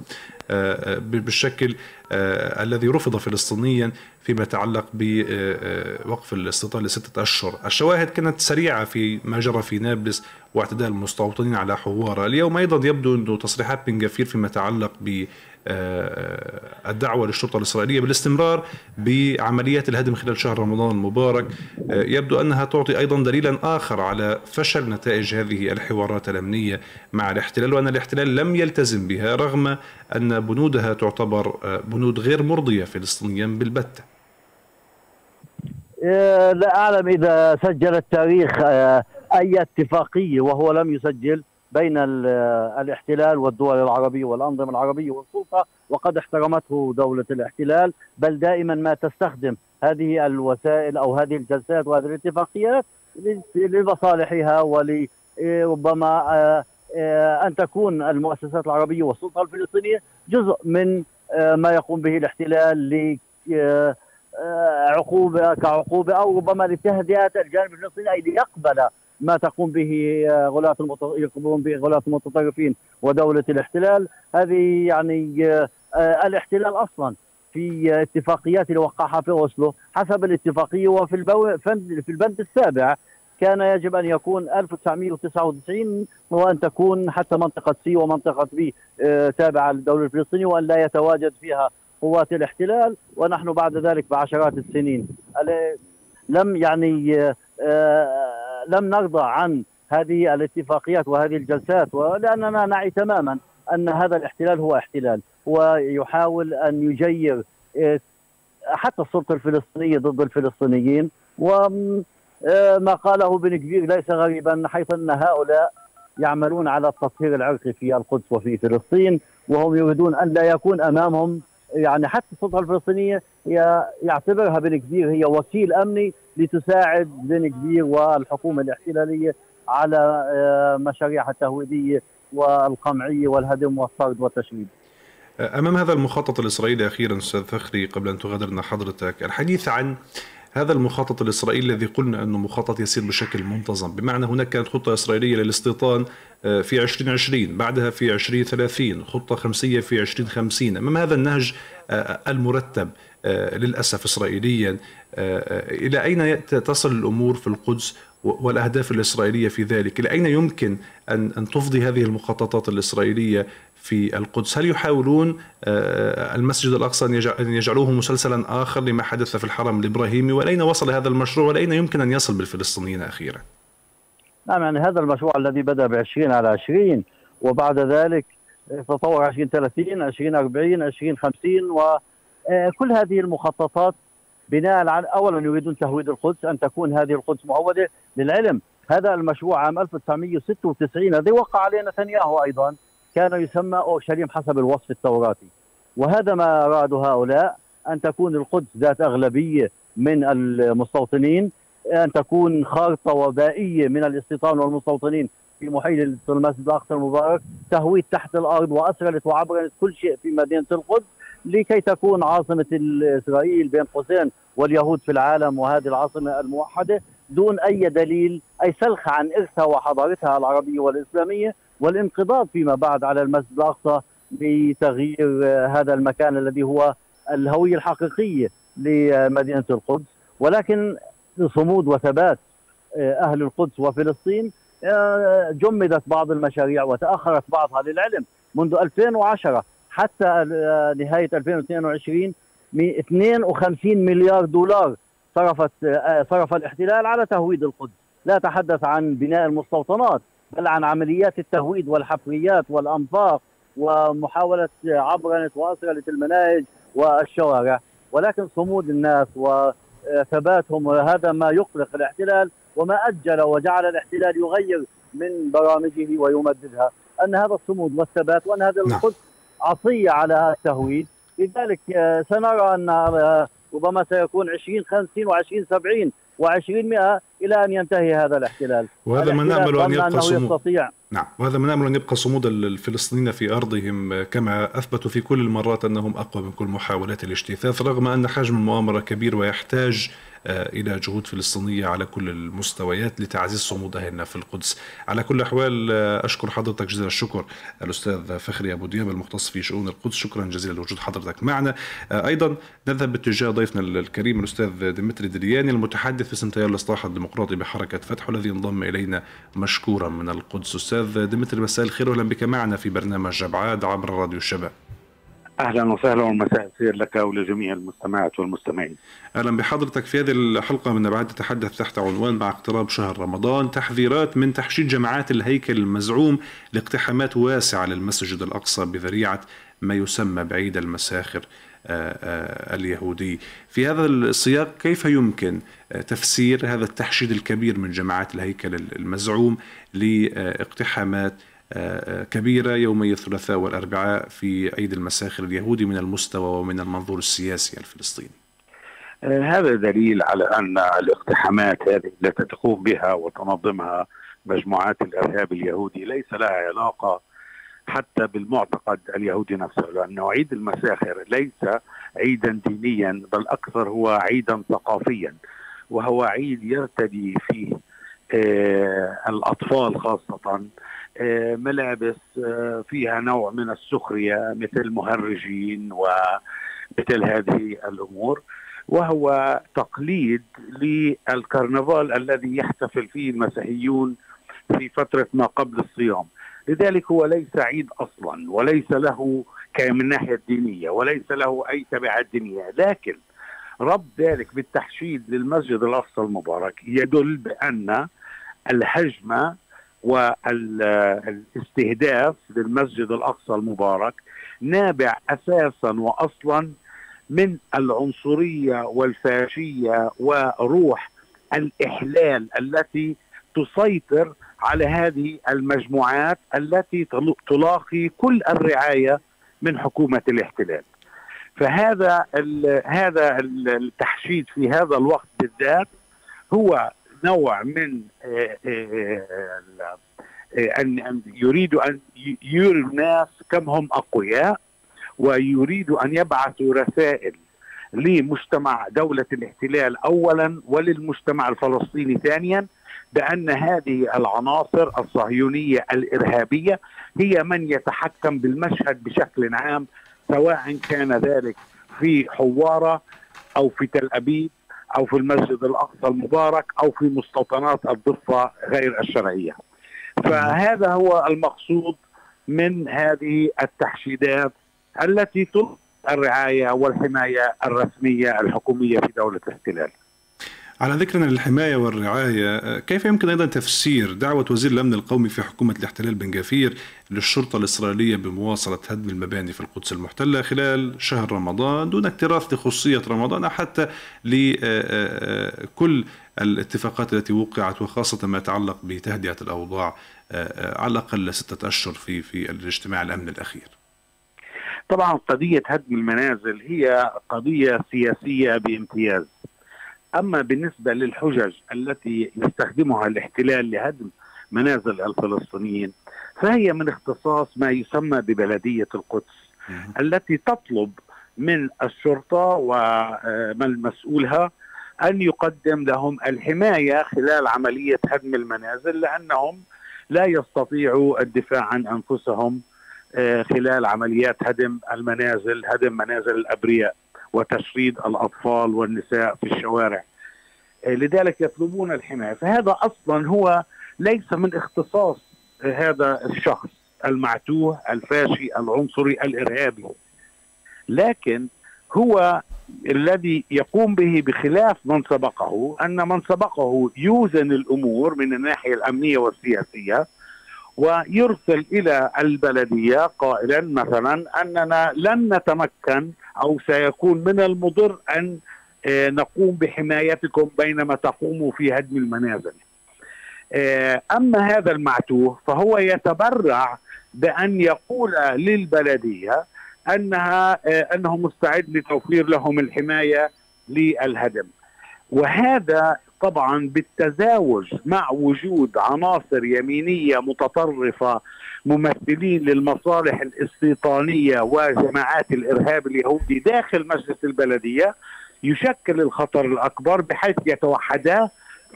آه، بالشكل الذي رفض فلسطينيا فيما يتعلق بوقف الاستيطان لستة أشهر. الشواهد كانت سريعة في ما جرى في نابلس واعتداء المستوطنين على حوارة اليوم أيضا يبدو أنه تصريحات بن جفير فيما يتعلق ب الدعوة للشرطة الإسرائيلية بالاستمرار بعمليات الهدم خلال شهر رمضان المبارك. يبدو أنها تعطي أيضا دليلا آخر على فشل نتائج هذه الحوارات الأمنية مع الاحتلال وأن الاحتلال لم يلتزم بها رغم أن بنودها تعتبر بنود غير مرضية فلسطينيا بالبتة لا أعلم إذا سجل التاريخ آه، أي اتفاقية وهو لم يسجل. بين الاحتلال والدول العربية والأنظمة العربية والسلطة وقد احترمته دولة الاحتلال. بل دائما ما تستخدم هذه الوسائل أو هذه الجلسات وهذه الاتفاقيات لمصالحها ولربما آه، آه، أن تكون المؤسسات العربية والسلطة الفلسطينية جزء من آه، ما يقوم به الاحتلال ل عقوبة كعقوبة أو ربما لتهدئة الجانب الفلسطيني أي ليقبل ما تقوم به آه، غلاة يقومون به غلاة المتطرفين ودولة الاحتلال. هذه يعني آه، آه، الاحتلال أصلا في اتفاقيات اللي وقعها في أوسلو حسب الاتفاقية. وفي البو... في البند السابع كان يجب أن يكون 1999 وأن تكون حتى منطقة سي ومنطقة بي تابعة للدولة الفلسطينية وأن لا يتواجد فيها قوات الاحتلال. ونحن بعد ذلك بعشرات السنين. لم يعني لم نرضى عن هذه الاتفاقيات وهذه الجلسات ولأننا نعي تماما أن هذا الاحتلال هو احتلال ويحاول أن يجير إيه، حتى السلطة الفلسطينية ضد الفلسطينيين وما إيه، قاله بن كبير ليس غريبا حيث أن هؤلاء يعملون على التطهير العرقي في القدس وفي فلسطين وهم يريدون أن لا يكون أمامهم يعني حتى السلطة الفلسطينية يعتبرها بن كبير هي وكيل أمني لتساعد بن كبير والحكومة الاحتلالية على آه، مشاريعها التهويدية والقمعية والهدم والطرد والتشريد. أمام هذا المخطط الإسرائيلي أخيرا أستاذ فخري قبل أن تغادرنا حضرتك الحديث عن هذا المخطط الإسرائيلي الذي قلنا أنه مخطط يسير بشكل منتظم بمعنى هناك كانت خطة إسرائيلية للاستيطان آه، في 2020 بعدها في 2030 خطة خمسية في 2050 أمام هذا النهج آه، المرتب آه، للأسف إسرائيليا إلى أين تصل الأمور في القدس والأهداف الإسرائيلية في ذلك؟ إلى أين يمكن أن أن تفضي هذه المخططات الإسرائيلية في القدس؟ هل يحاولون آه، المسجد الأقصى أن يجعلوه مسلسلا آخر لما حدث في الحرم الإبراهيمي؟ ولأين وصل هذا المشروع؟ ولأين يمكن أن يصل بالفلسطينيين أخيرا؟ نعم يعني هذا المشروع الذي بدأ ب 20 على 20 وبعد ذلك تطور 2030 2040 2050 وكل هذه المخططات بناء على اولا يريدون تهويد القدس أن تكون هذه القدس مهوده للعلم. هذا المشروع عام 1996 الذي وقع عليه نتنياهو أيضا كان يسمى اورشليم حسب الوصف التوراتي. وهذا ما ارادوا هؤلاء أن تكون القدس ذات أغلبية من المستوطنين أن تكون خارطة وبائية من الاستيطان والمستوطنين في محيط المسجد الأقصى المبارك تهويد تحت الأرض وأسرلت وعبرت كل شيء في مدينة القدس. لكي تكون عاصمة إسرائيل بين قوسين واليهود في العالم وهذه العاصمة الموحدة دون أي دليل أي سلخ عن إرثها وحضارتها العربية والإسلامية والانقضاض فيما بعد على المسجد الأقصى بتغيير هذا المكان الذي هو الهوية الحقيقية لمدينة القدس. ولكن صمود وثبات أهل القدس وفلسطين جمدت بعض المشاريع وتأخرت بعضها للعلم منذ 2010 حتى نهاية 2022 52 مليار دولار صرفت صرف الاحتلال على تهويد القدس. لا تحدث عن بناء المستوطنات بل عن عمليات التهويد والحفريات والأنفاق ومحاولة عبرنه واسرله المناهج والشوارع. ولكن صمود الناس وثباتهم هذا ما يقلق الاحتلال وما أجل وجعل الاحتلال يغير من برامجه ويمددها. أن هذا الصمود والثبات وأن هذا نعم. القدس عصيه على التهويد لذلك سنرى أن ربما سيكون 20 50 و20 70 و20 100 إلى أن ينتهي هذا الاحتلال. وهذا ما نأمل أن يبقى صمود. نعم وهذا ما نأمل أن يبقى صمود الفلسطينيين في أرضهم كما اثبتوا في كل المرات أنهم أقوى من كل محاولات الاجتثاث رغم أن حجم المؤامرة كبير ويحتاج إلى جهود فلسطينية على كل المستويات لتعزيز صمود أهلنا في القدس. على كل الأحوال أشكر حضرتك جزيل الشكر الأستاذ فخري أبو دياب المختص في شؤون القدس. شكرا جزيلا لوجود حضرتك معنا. أيضا نذهب باتجاه ضيفنا الكريم الأستاذ ديمتري درياني المتحدث باسم تيار الإصلاح الديمقراطي بحركة فتح والذي انضم إلينا مشكورا من القدس. أستاذ ديمتري مساء الخير وأهلا بك معنا في برنامج أبعاد عبر راديو الشباب. أهلا وسهلا ومساء الخير لك ولجميع المستمعات والمستمعين. أهلا بحضرتك في هذه الحلقة من أبعاد تتحدث تحت عنوان مع اقتراب شهر رمضان تحذيرات من تحشيد جماعات الهيكل المزعوم لاقتحامات واسعة للمسجد الأقصى بذريعة ما يسمى بعيد المساخر اليهودي. في هذا السياق كيف يمكن تفسير هذا التحشيد الكبير من جماعات الهيكل المزعوم لاقتحامات كبيرة يومي الثلاثاء والأربعاء في عيد المساخر اليهودي من المستوى ومن المنظور السياسي الفلسطيني. هذا دليل على أن الاقتحامات هذه التي تقوم بها وتنظمها مجموعات الإرهاب اليهودي ليس لها علاقة حتى بالمعتقد اليهودي نفسه لأنه عيد المساخر ليس عيدا دينيا بل أكثر هو عيدا ثقافيا وهو عيد يرتدي فيه الأطفال خاصة ملابس فيها نوع من السخرية مثل مهرجين ومثل هذه الأمور. وهو تقليد للكرنفال الذي يحتفل فيه المسيحيون في فترة ما قبل الصيام. لذلك هو ليس عيد أصلا وليس له من الناحيه الدينيه وليس له أي تبعات دينية. لكن ربط ذلك بالتحشيد للمسجد الأقصى المبارك يدل بأن الهجمه والاستهداف للمسجد الأقصى المبارك نابع أساسا واصلا من العنصرية والفاشية وروح الإحلال التي تسيطر على هذه المجموعات التي تلاقي كل الرعاية من حكومة الاحتلال. فهذا هذا التحشيد في هذا الوقت بالذات هو نوع من ان يريد أن يري الناس كم هم أقوياء ويريد أن يبعثوا رسائل لمجتمع دولة الاحتلال اولا وللمجتمع الفلسطيني ثانيا بأن هذه العناصر الصهيونية الإرهابية هي من يتحكم بالمشهد بشكل عام سواء كان ذلك في حوارة أو في تل أبيب أو في المسجد الأقصى المبارك أو في مستوطنات الضفة غير الشرعية. فهذا هو المقصود من هذه التحشيدات التي تلقي الرعاية والحماية الرسمية الحكومية في دولة الاحتلال. على ذكرنا للحماية والرعاية كيف يمكن أيضا تفسير دعوة وزير الأمن القومي في حكومة الاحتلال بن جافير للشرطة الإسرائيلية بمواصلة هدم المباني في القدس المحتلة خلال شهر رمضان دون اكتراث لخصوصية رمضان أو حتى لكل الاتفاقات التي وقعت وخاصة ما يتعلق بتهدئة الأوضاع على الأقل ستة أشهر في في الاجتماع الأمن الأخير. طبعا قضية هدم المنازل هي قضية سياسية بامتياز. أما بالنسبة للحجج التي يستخدمها الاحتلال لهدم منازل الفلسطينيين فهي من اختصاص ما يسمى ببلدية القدس التي تطلب من الشرطة ومن مسؤولها أن يقدم لهم الحماية خلال عملية هدم المنازل لأنهم لا يستطيعوا الدفاع عن أنفسهم خلال عمليات هدم المنازل هدم منازل الأبرياء. وتشريد الأطفال والنساء في الشوارع. لذلك يطلبون الحماية. فهذا أصلا هو ليس من اختصاص هذا الشخص المعتوه الفاشي العنصري الإرهابي. لكن هو الذي يقوم به بخلاف من سبقه أن من سبقه يوزن الأمور من الناحية الأمنية والسياسية ويرسل إلى البلدية قائلا مثلا أننا لن نتمكن أو سيكون من المضر أن نقوم بحمايتكم بينما تقوموا في هدم المنازل. أما هذا المعتوه فهو يتبرع بأن يقول للبلدية أنها أنه مستعد لتوفير لهم الحماية للهدم. وهذا طبعا بالتزاوج مع وجود عناصر يمينية متطرفة ممثلين للمصالح الاستيطانية وجماعات الإرهاب اليهودي داخل مجلس البلدية يشكل الخطر الأكبر بحيث يتوحدا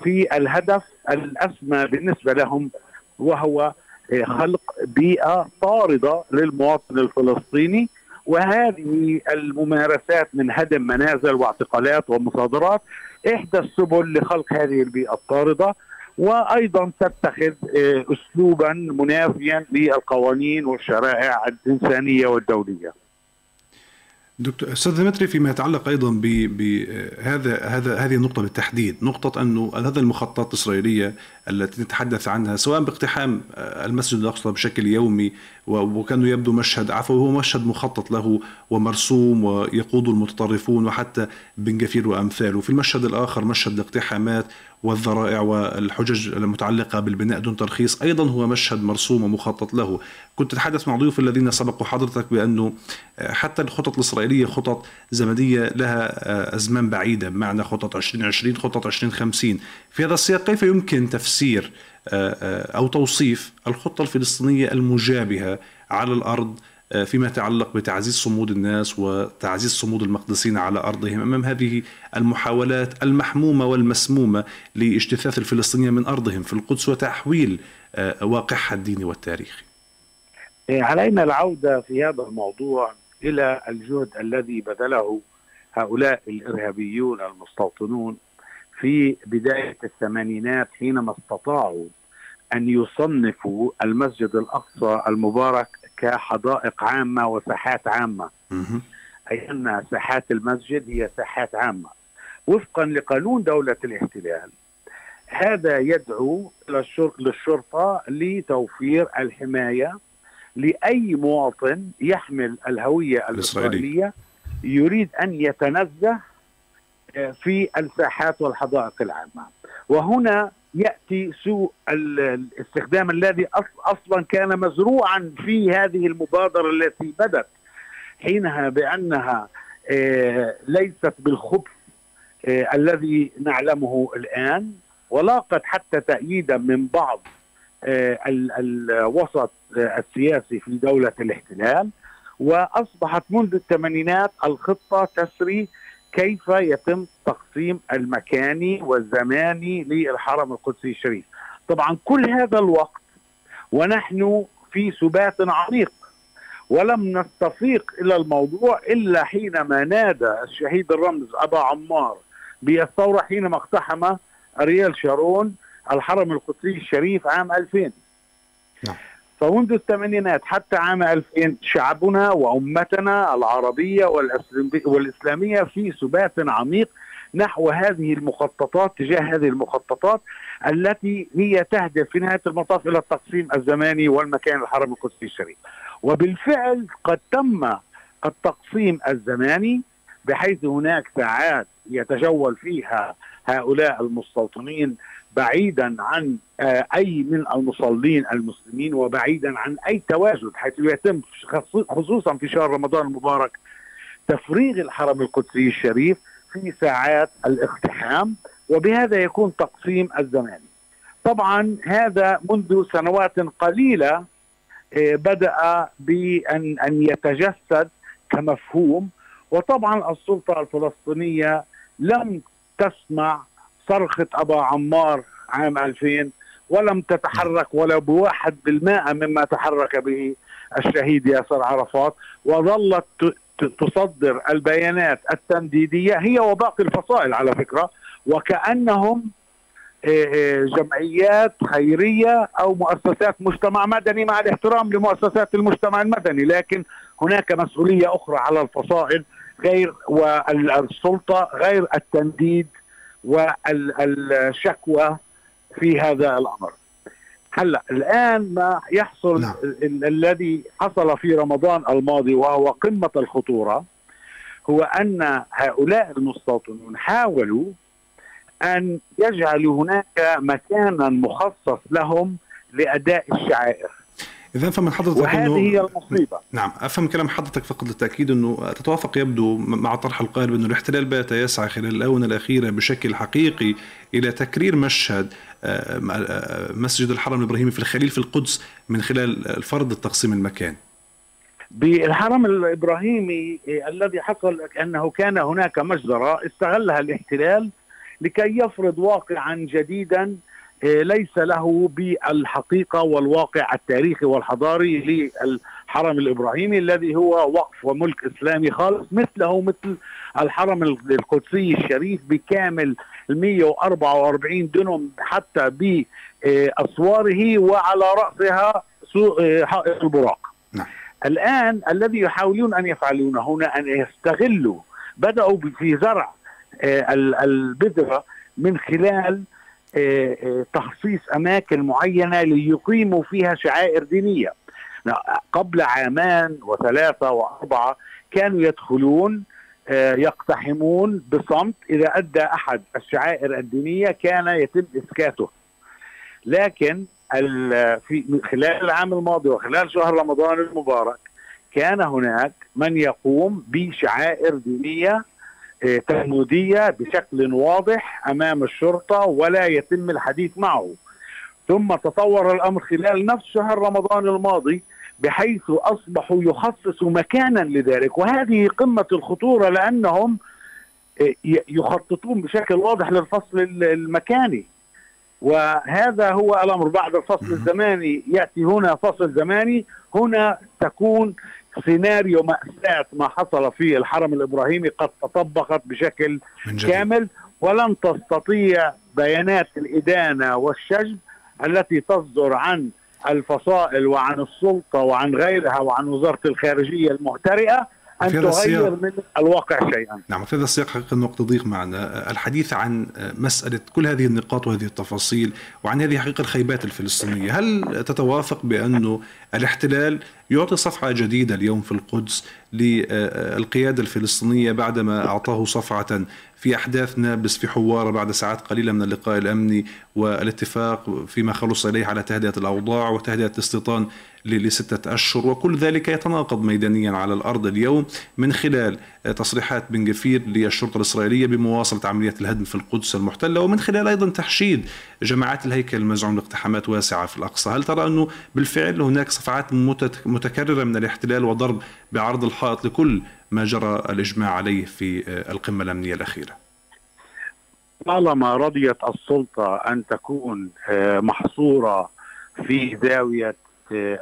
في الهدف الأسمى بالنسبة لهم وهو خلق بيئة طاردة للمواطن الفلسطيني وهذه الممارسات من هدم منازل واعتقالات ومصادرات إحدى السبل لخلق هذه البيئة الطاردة وأيضا تتخذ آه، اسلوبا منافيا للقوانين والشرائع الإنسانية والدولية. دكتور أستاذ ديمتري فيما يتعلق أيضا بهذا هذا هذه النقطة بالتحديد نقطة انه هذا المخططات الإسرائيلية التي نتحدث عنها سواء باقتحام المسجد الأقصى بشكل يومي وكانه يبدو مشهد عفوا هو مشهد مخطط له ومرسوم ويقود المتطرفون وحتى بن جفير وأمثاله. في المشهد الآخر مشهد الاقتحامات والذرائع والحجج المتعلقة بالبناء دون ترخيص أيضا هو مشهد مرسوم ومخطط له. كنت أتحدث مع ضيوف الذين سبقوا حضرتك بأنه حتى الخطط الإسرائيلية خطط زمنية لها أزمان بعيدة بمعنى خطط 2020 خطط 2050 في هذا السياق كيف يمكن تفسير أو توصيف الخطة الفلسطينية المجابهة على الأرض آه، فيما يتعلق بتعزيز صمود الناس وتعزيز صمود المقدسين على أرضهم أمام هذه المحاولات المحمومة والمسمومة لاجتثاث الفلسطينيين من أرضهم في القدس وتحويل آه، واقعها الديني والتاريخي. إيه، علينا العودة في هذا الموضوع إلى الجهد الذي بذله هؤلاء الإرهابيون المستوطنون في بداية الثمانينات حينما استطاعوا أن يصنفوا المسجد الأقصى المبارك كحدائق عامة وساحات عامة. أي أن ساحات المسجد هي ساحات عامة. وفقا لقانون دولة الاحتلال هذا يدعو للشرطة لتوفير الحماية لأي مواطن يحمل الهوية الإسرائيلية يريد أن يتنزه في الساحات والحدائق العامة. وهنا يأتي سوء الاستخدام الذي أصلا كان مزروعا في هذه المبادرة التي بدت حينها بأنها آه، ليست بالخبث آه، الذي نعلمه الآن ولاقت حتى تأييدا من بعض آه، الوسط السياسي في دولة الاحتلال وأصبحت منذ الثمانينات الخطة تسري كيف يتم تقسيم المكاني والزماني للحرم القدسي الشريف طبعا كل هذا الوقت ونحن في سبات عميق ولم نستفيق إلى الموضوع إلا حينما نادى الشهيد الرمز أبا عمار بالثورة حينما اقتحم اريال شارون الحرم القدسي الشريف عام 2000 نعم. فمنذ الثمانينات حتى عام 2000 شعبنا وأمتنا العربية والإسلامية في سبات عميق نحو هذه المخططات تجاه هذه المخططات التي هي تهدف في نهاية المطاف إلى التقسيم الزماني والمكان الحرم القدسي الشريف. وبالفعل قد تم التقسيم الزماني بحيث هناك ساعات يتجول فيها هؤلاء المستوطنين بعيدا عن آه، أي من المصلين المسلمين وبعيدا عن أي تواجد حيث يتم خصوصا في شهر رمضان المبارك تفريغ الحرم القدسي الشريف في ساعات الاقتحام وبهذا يكون تقسيم الزماني. طبعا هذا منذ سنوات قليلة آه، بدأ بأن أن يتجسد كمفهوم وطبعا السلطة الفلسطينية لم تسمع صرخة أبا عمار عام 2000 ولم تتحرك ولا بواحد بالمائة مما تحرك به الشهيد ياسر عرفات وظلت تصدر البيانات التنديدية هي وباقي الفصائل على فكرة وكأنهم آه، آه، جمعيات خيرية أو مؤسسات مجتمع مدني مع الاحترام لمؤسسات المجتمع المدني لكن هناك مسؤولية أخرى على الفصائل غير والسلطة غير التنديد والشكوى في هذا الأمر. هلا الآن ما يحصل نعم. الذي حصل في رمضان الماضي وهو قمة الخطورة هو أن هؤلاء المستوطنون حاولوا أن يجعلوا هناك مكانا مخصص لهم لأداء الشعائر اذا افهم من حضرتك وهذه انه هي المصيبة. نعم أفهم كلام حضرتك فقط للتأكيد أنه تتوافق يبدو مع طرح القائل بانه الاحتلال بات يسعى خلال الآونة الأخيرة بشكل حقيقي إلى تكرير مشهد آه، آه، مسجد الحرم الإبراهيمي في الخليل في القدس من خلال فرض التقسيم المكان. بالحرم الإبراهيمي الذي حصل أنه كان هناك مجزرة استغلها الاحتلال لكي يفرض واقعا جديدا ليس له بالحقيقة والواقع التاريخي والحضاري للحرم الإبراهيمي الذي هو وقف وملك إسلامي خالص مثله مثل الحرم القدسي الشريف بكامل 144 دنم حتى بأسواره وعلى رأسها حائط البراق. نعم. الآن الذي يحاولون أن يفعلونه هنا أن يستغلوا بدأوا في زرع البذرة من خلال تخصيص أماكن معينة ليقيموا فيها شعائر دينية. قبل عامان وثلاثة وأربعة كانوا يدخلون آه، يقتحمون بصمت. إذا أدى أحد الشعائر الدينية كان يتم إسكاته. لكن في خلال العام الماضي وخلال شهر رمضان المبارك كان هناك من يقوم بشعائر دينية تلمودية بشكل واضح أمام الشرطة ولا يتم الحديث معه. ثم تطور الأمر خلال نفس شهر رمضان الماضي بحيث أصبحوا يخصصوا مكانا لذلك. وهذه قمة الخطورة لأنهم يخططون بشكل واضح للفصل المكاني. وهذا هو الأمر. بعد الفصل الزماني يأتي هنا فصل زماني. هنا تكون سيناريو مأساة ما حصل في الحرم الإبراهيمي قد تطبقت بشكل كامل ولن تستطيع بيانات الإدانة والشجب التي تصدر عن الفصائل وعن السلطة وعن غيرها وعن وزارة الخارجية المهترئة. أن تغير من الواقع شيئا. نعم في هذا السياق حقيقة الوقت ضيق معنا. الحديث عن مسألة كل هذه النقاط وهذه التفاصيل وعن هذه حقيقة الخيبات الفلسطينية هل تتوافق بأنه الاحتلال يعطي صفعة جديدة اليوم في القدس للقيادة الفلسطينية بعدما أعطاه صفعة في أحداث نابلس في حوارة بعد ساعات قليلة من اللقاء الأمني والاتفاق فيما خلص إليه على تهدئة الأوضاع وتهدئة الاستيطان لستة أشهر وكل ذلك يتناقض ميدانيا على الأرض اليوم من خلال تصريحات بن جفير للشرطة الإسرائيلية بمواصلة عملية الهدم في القدس المحتلة ومن خلال أيضا تحشيد جماعات الهيكل المزعوم لاقتحامات واسعة في الأقصى. هل ترى أنه بالفعل هناك صفعات متكررة من الاحتلال وضرب بعرض الحائط لكل ما جرى الإجماع عليه في القمة الأمنية الأخيرة؟ طالما رضيت السلطة أن تكون آه، محصورة في زاوية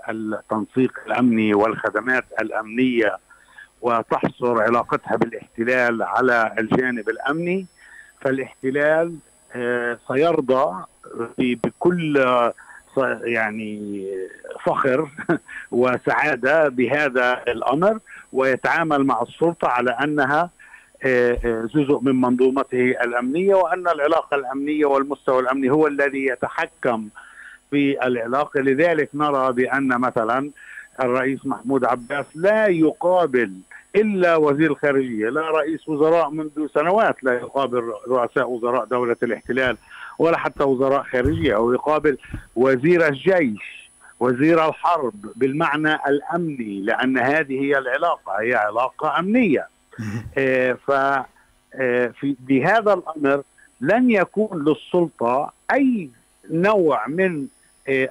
التنسيق الأمني والخدمات الأمنية وتحصر علاقتها بالاحتلال على الجانب الأمني فالاحتلال آه، سيرضى بكل يعني فخر <laughs> وسعادة بهذا الأمر ويتعامل مع السلطة على أنها آه، آه، جزء من منظومته الأمنية وأن العلاقة الأمنية والمستوى الأمني هو الذي يتحكم في العلاقة. لذلك نرى بأن مثلا الرئيس محمود عباس لا يقابل إلا وزير الخارجية لا رئيس وزراء منذ سنوات لا يقابل رؤساء وزراء دولة الاحتلال ولا حتى وزراء خارجية أو يقابل وزير الجيش وزير الحرب بالمعنى الأمني لأن هذه هي العلاقة هي علاقة أمنية. آه ف آه في بهذا الأمر لن يكون للسلطة أي نوع من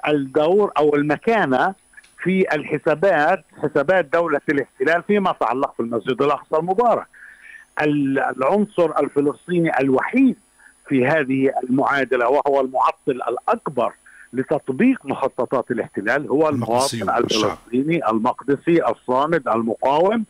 الدور أو المكانة في الحسابات حسابات دولة الاحتلال فيما يتعلق بالمسجد الأقصى المبارك. العنصر الفلسطيني الوحيد في هذه المعادلة وهو المعطل الأكبر لتطبيق مخططات الاحتلال هو المواطن الفلسطيني المقدسي الصامد المقاوم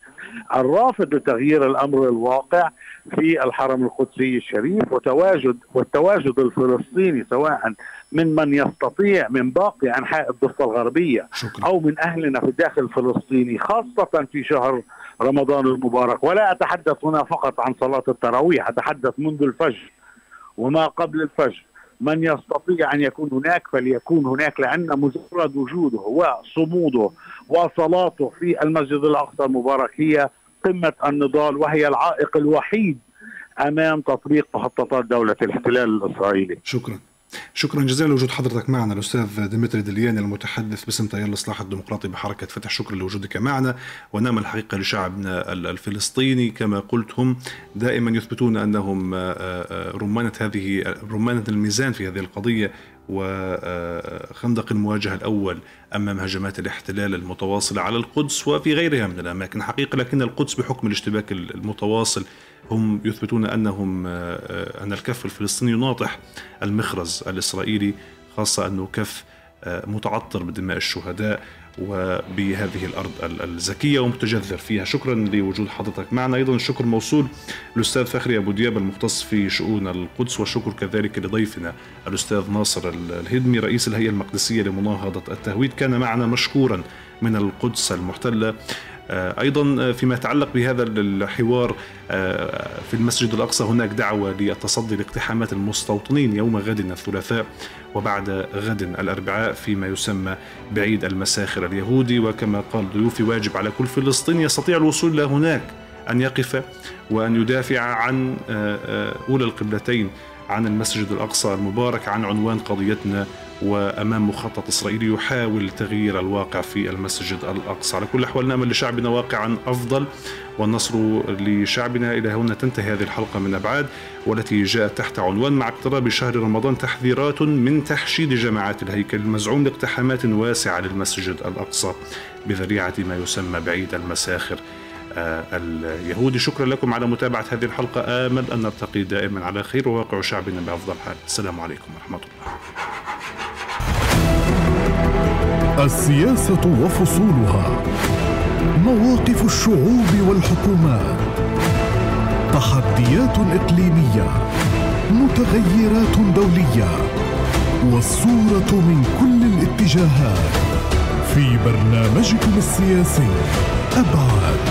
الرافض لتغيير الأمر الواقع في الحرم القدسي الشريف وتواجد والتواجد الفلسطيني سواء من من يستطيع من باقي أنحاء الضفة الغربية شكرا. أو من أهلنا في الداخل الفلسطيني خاصة في شهر رمضان المبارك. ولا أتحدث هنا فقط عن صلاة التراويح أتحدث منذ الفجر وما قبل الفجر. من يستطيع أن يكون هناك فليكون هناك لأن مجرد وجوده وصموده وصلاته في المسجد الأقصى المبارك هي قمة النضال وهي العائق الوحيد أمام تطبيق مخططات دولة الاحتلال الإسرائيلي. شكرا. شكرا جزيلا لوجود حضرتك معنا الأستاذ ديمتري دلياني المتحدث باسم تيار الإصلاح الديمقراطي بحركة فتح شكرا لوجودك معنا. ونعم الحقيقة لشعبنا الفلسطيني. كما قلت هم دائما يثبتون أنهم آه، آه، رمانة هذه رمانة الميزان في هذه القضية وخندق المواجهة الأول أمام هجمات الاحتلال المتواصلة على القدس وفي غيرها من الأماكن. حقيقة لكن القدس بحكم الاشتباك المتواصل هم يثبتون أنهم أن الكف الفلسطيني يناطح المخرز الإسرائيلي خاصة أنه كف متعطر بدماء الشهداء وبهذه الأرض الزكية ومتجذر فيها. شكرا لوجود حضرتك معنا. أيضا الشكر موصول للاستاذ فخري أبو دياب المختص في شؤون القدس والشكر كذلك لضيفنا الأستاذ ناصر الهدمي رئيس الهيئة المقدسية لمناهضة التهويد. كان معنا مشكورا من القدس المحتلة آه، أيضا فيما يتعلق بهذا الحوار آه، في المسجد الأقصى هناك دعوة للتصدي لاقتحامات المستوطنين يوم غد الثلاثاء وبعد غد الأربعاء فيما يسمى بعيد المساخر اليهودي. وكما قال ضيوفي واجب على كل فلسطيني يستطيع الوصول إلى هناك أن يقف وأن يدافع عن آه، أولى القبلتين عن المسجد الأقصى المبارك عن عنوان قضيتنا وأمام مخطط اسرائيلي يحاول تغيير الواقع في المسجد الأقصى، على كل الاحوال نامل لشعبنا واقعا أفضل والنصر لشعبنا إلى هنا. تنتهي هذه الحلقة من أبعاد والتي جاءت تحت عنوان مع اقتراب شهر رمضان تحذيرات من تحشيد جماعات الهيكل المزعوم لاقتحامات واسعة للمسجد الأقصى بذريعة ما يسمى بعيد المساخر. اليهودي. شكرا لكم على متابعة هذه الحلقة. آمل أن نلتقي دائما على خير وواقع شعبنا بأفضل حال. السلام عليكم ورحمة الله. السياسة وفصولها. مواقف الشعوب والحكومات. تحديات إقليمية. متغيرات دولية. والصورة من كل الاتجاهات. في برنامجكم السياسي أبعاد.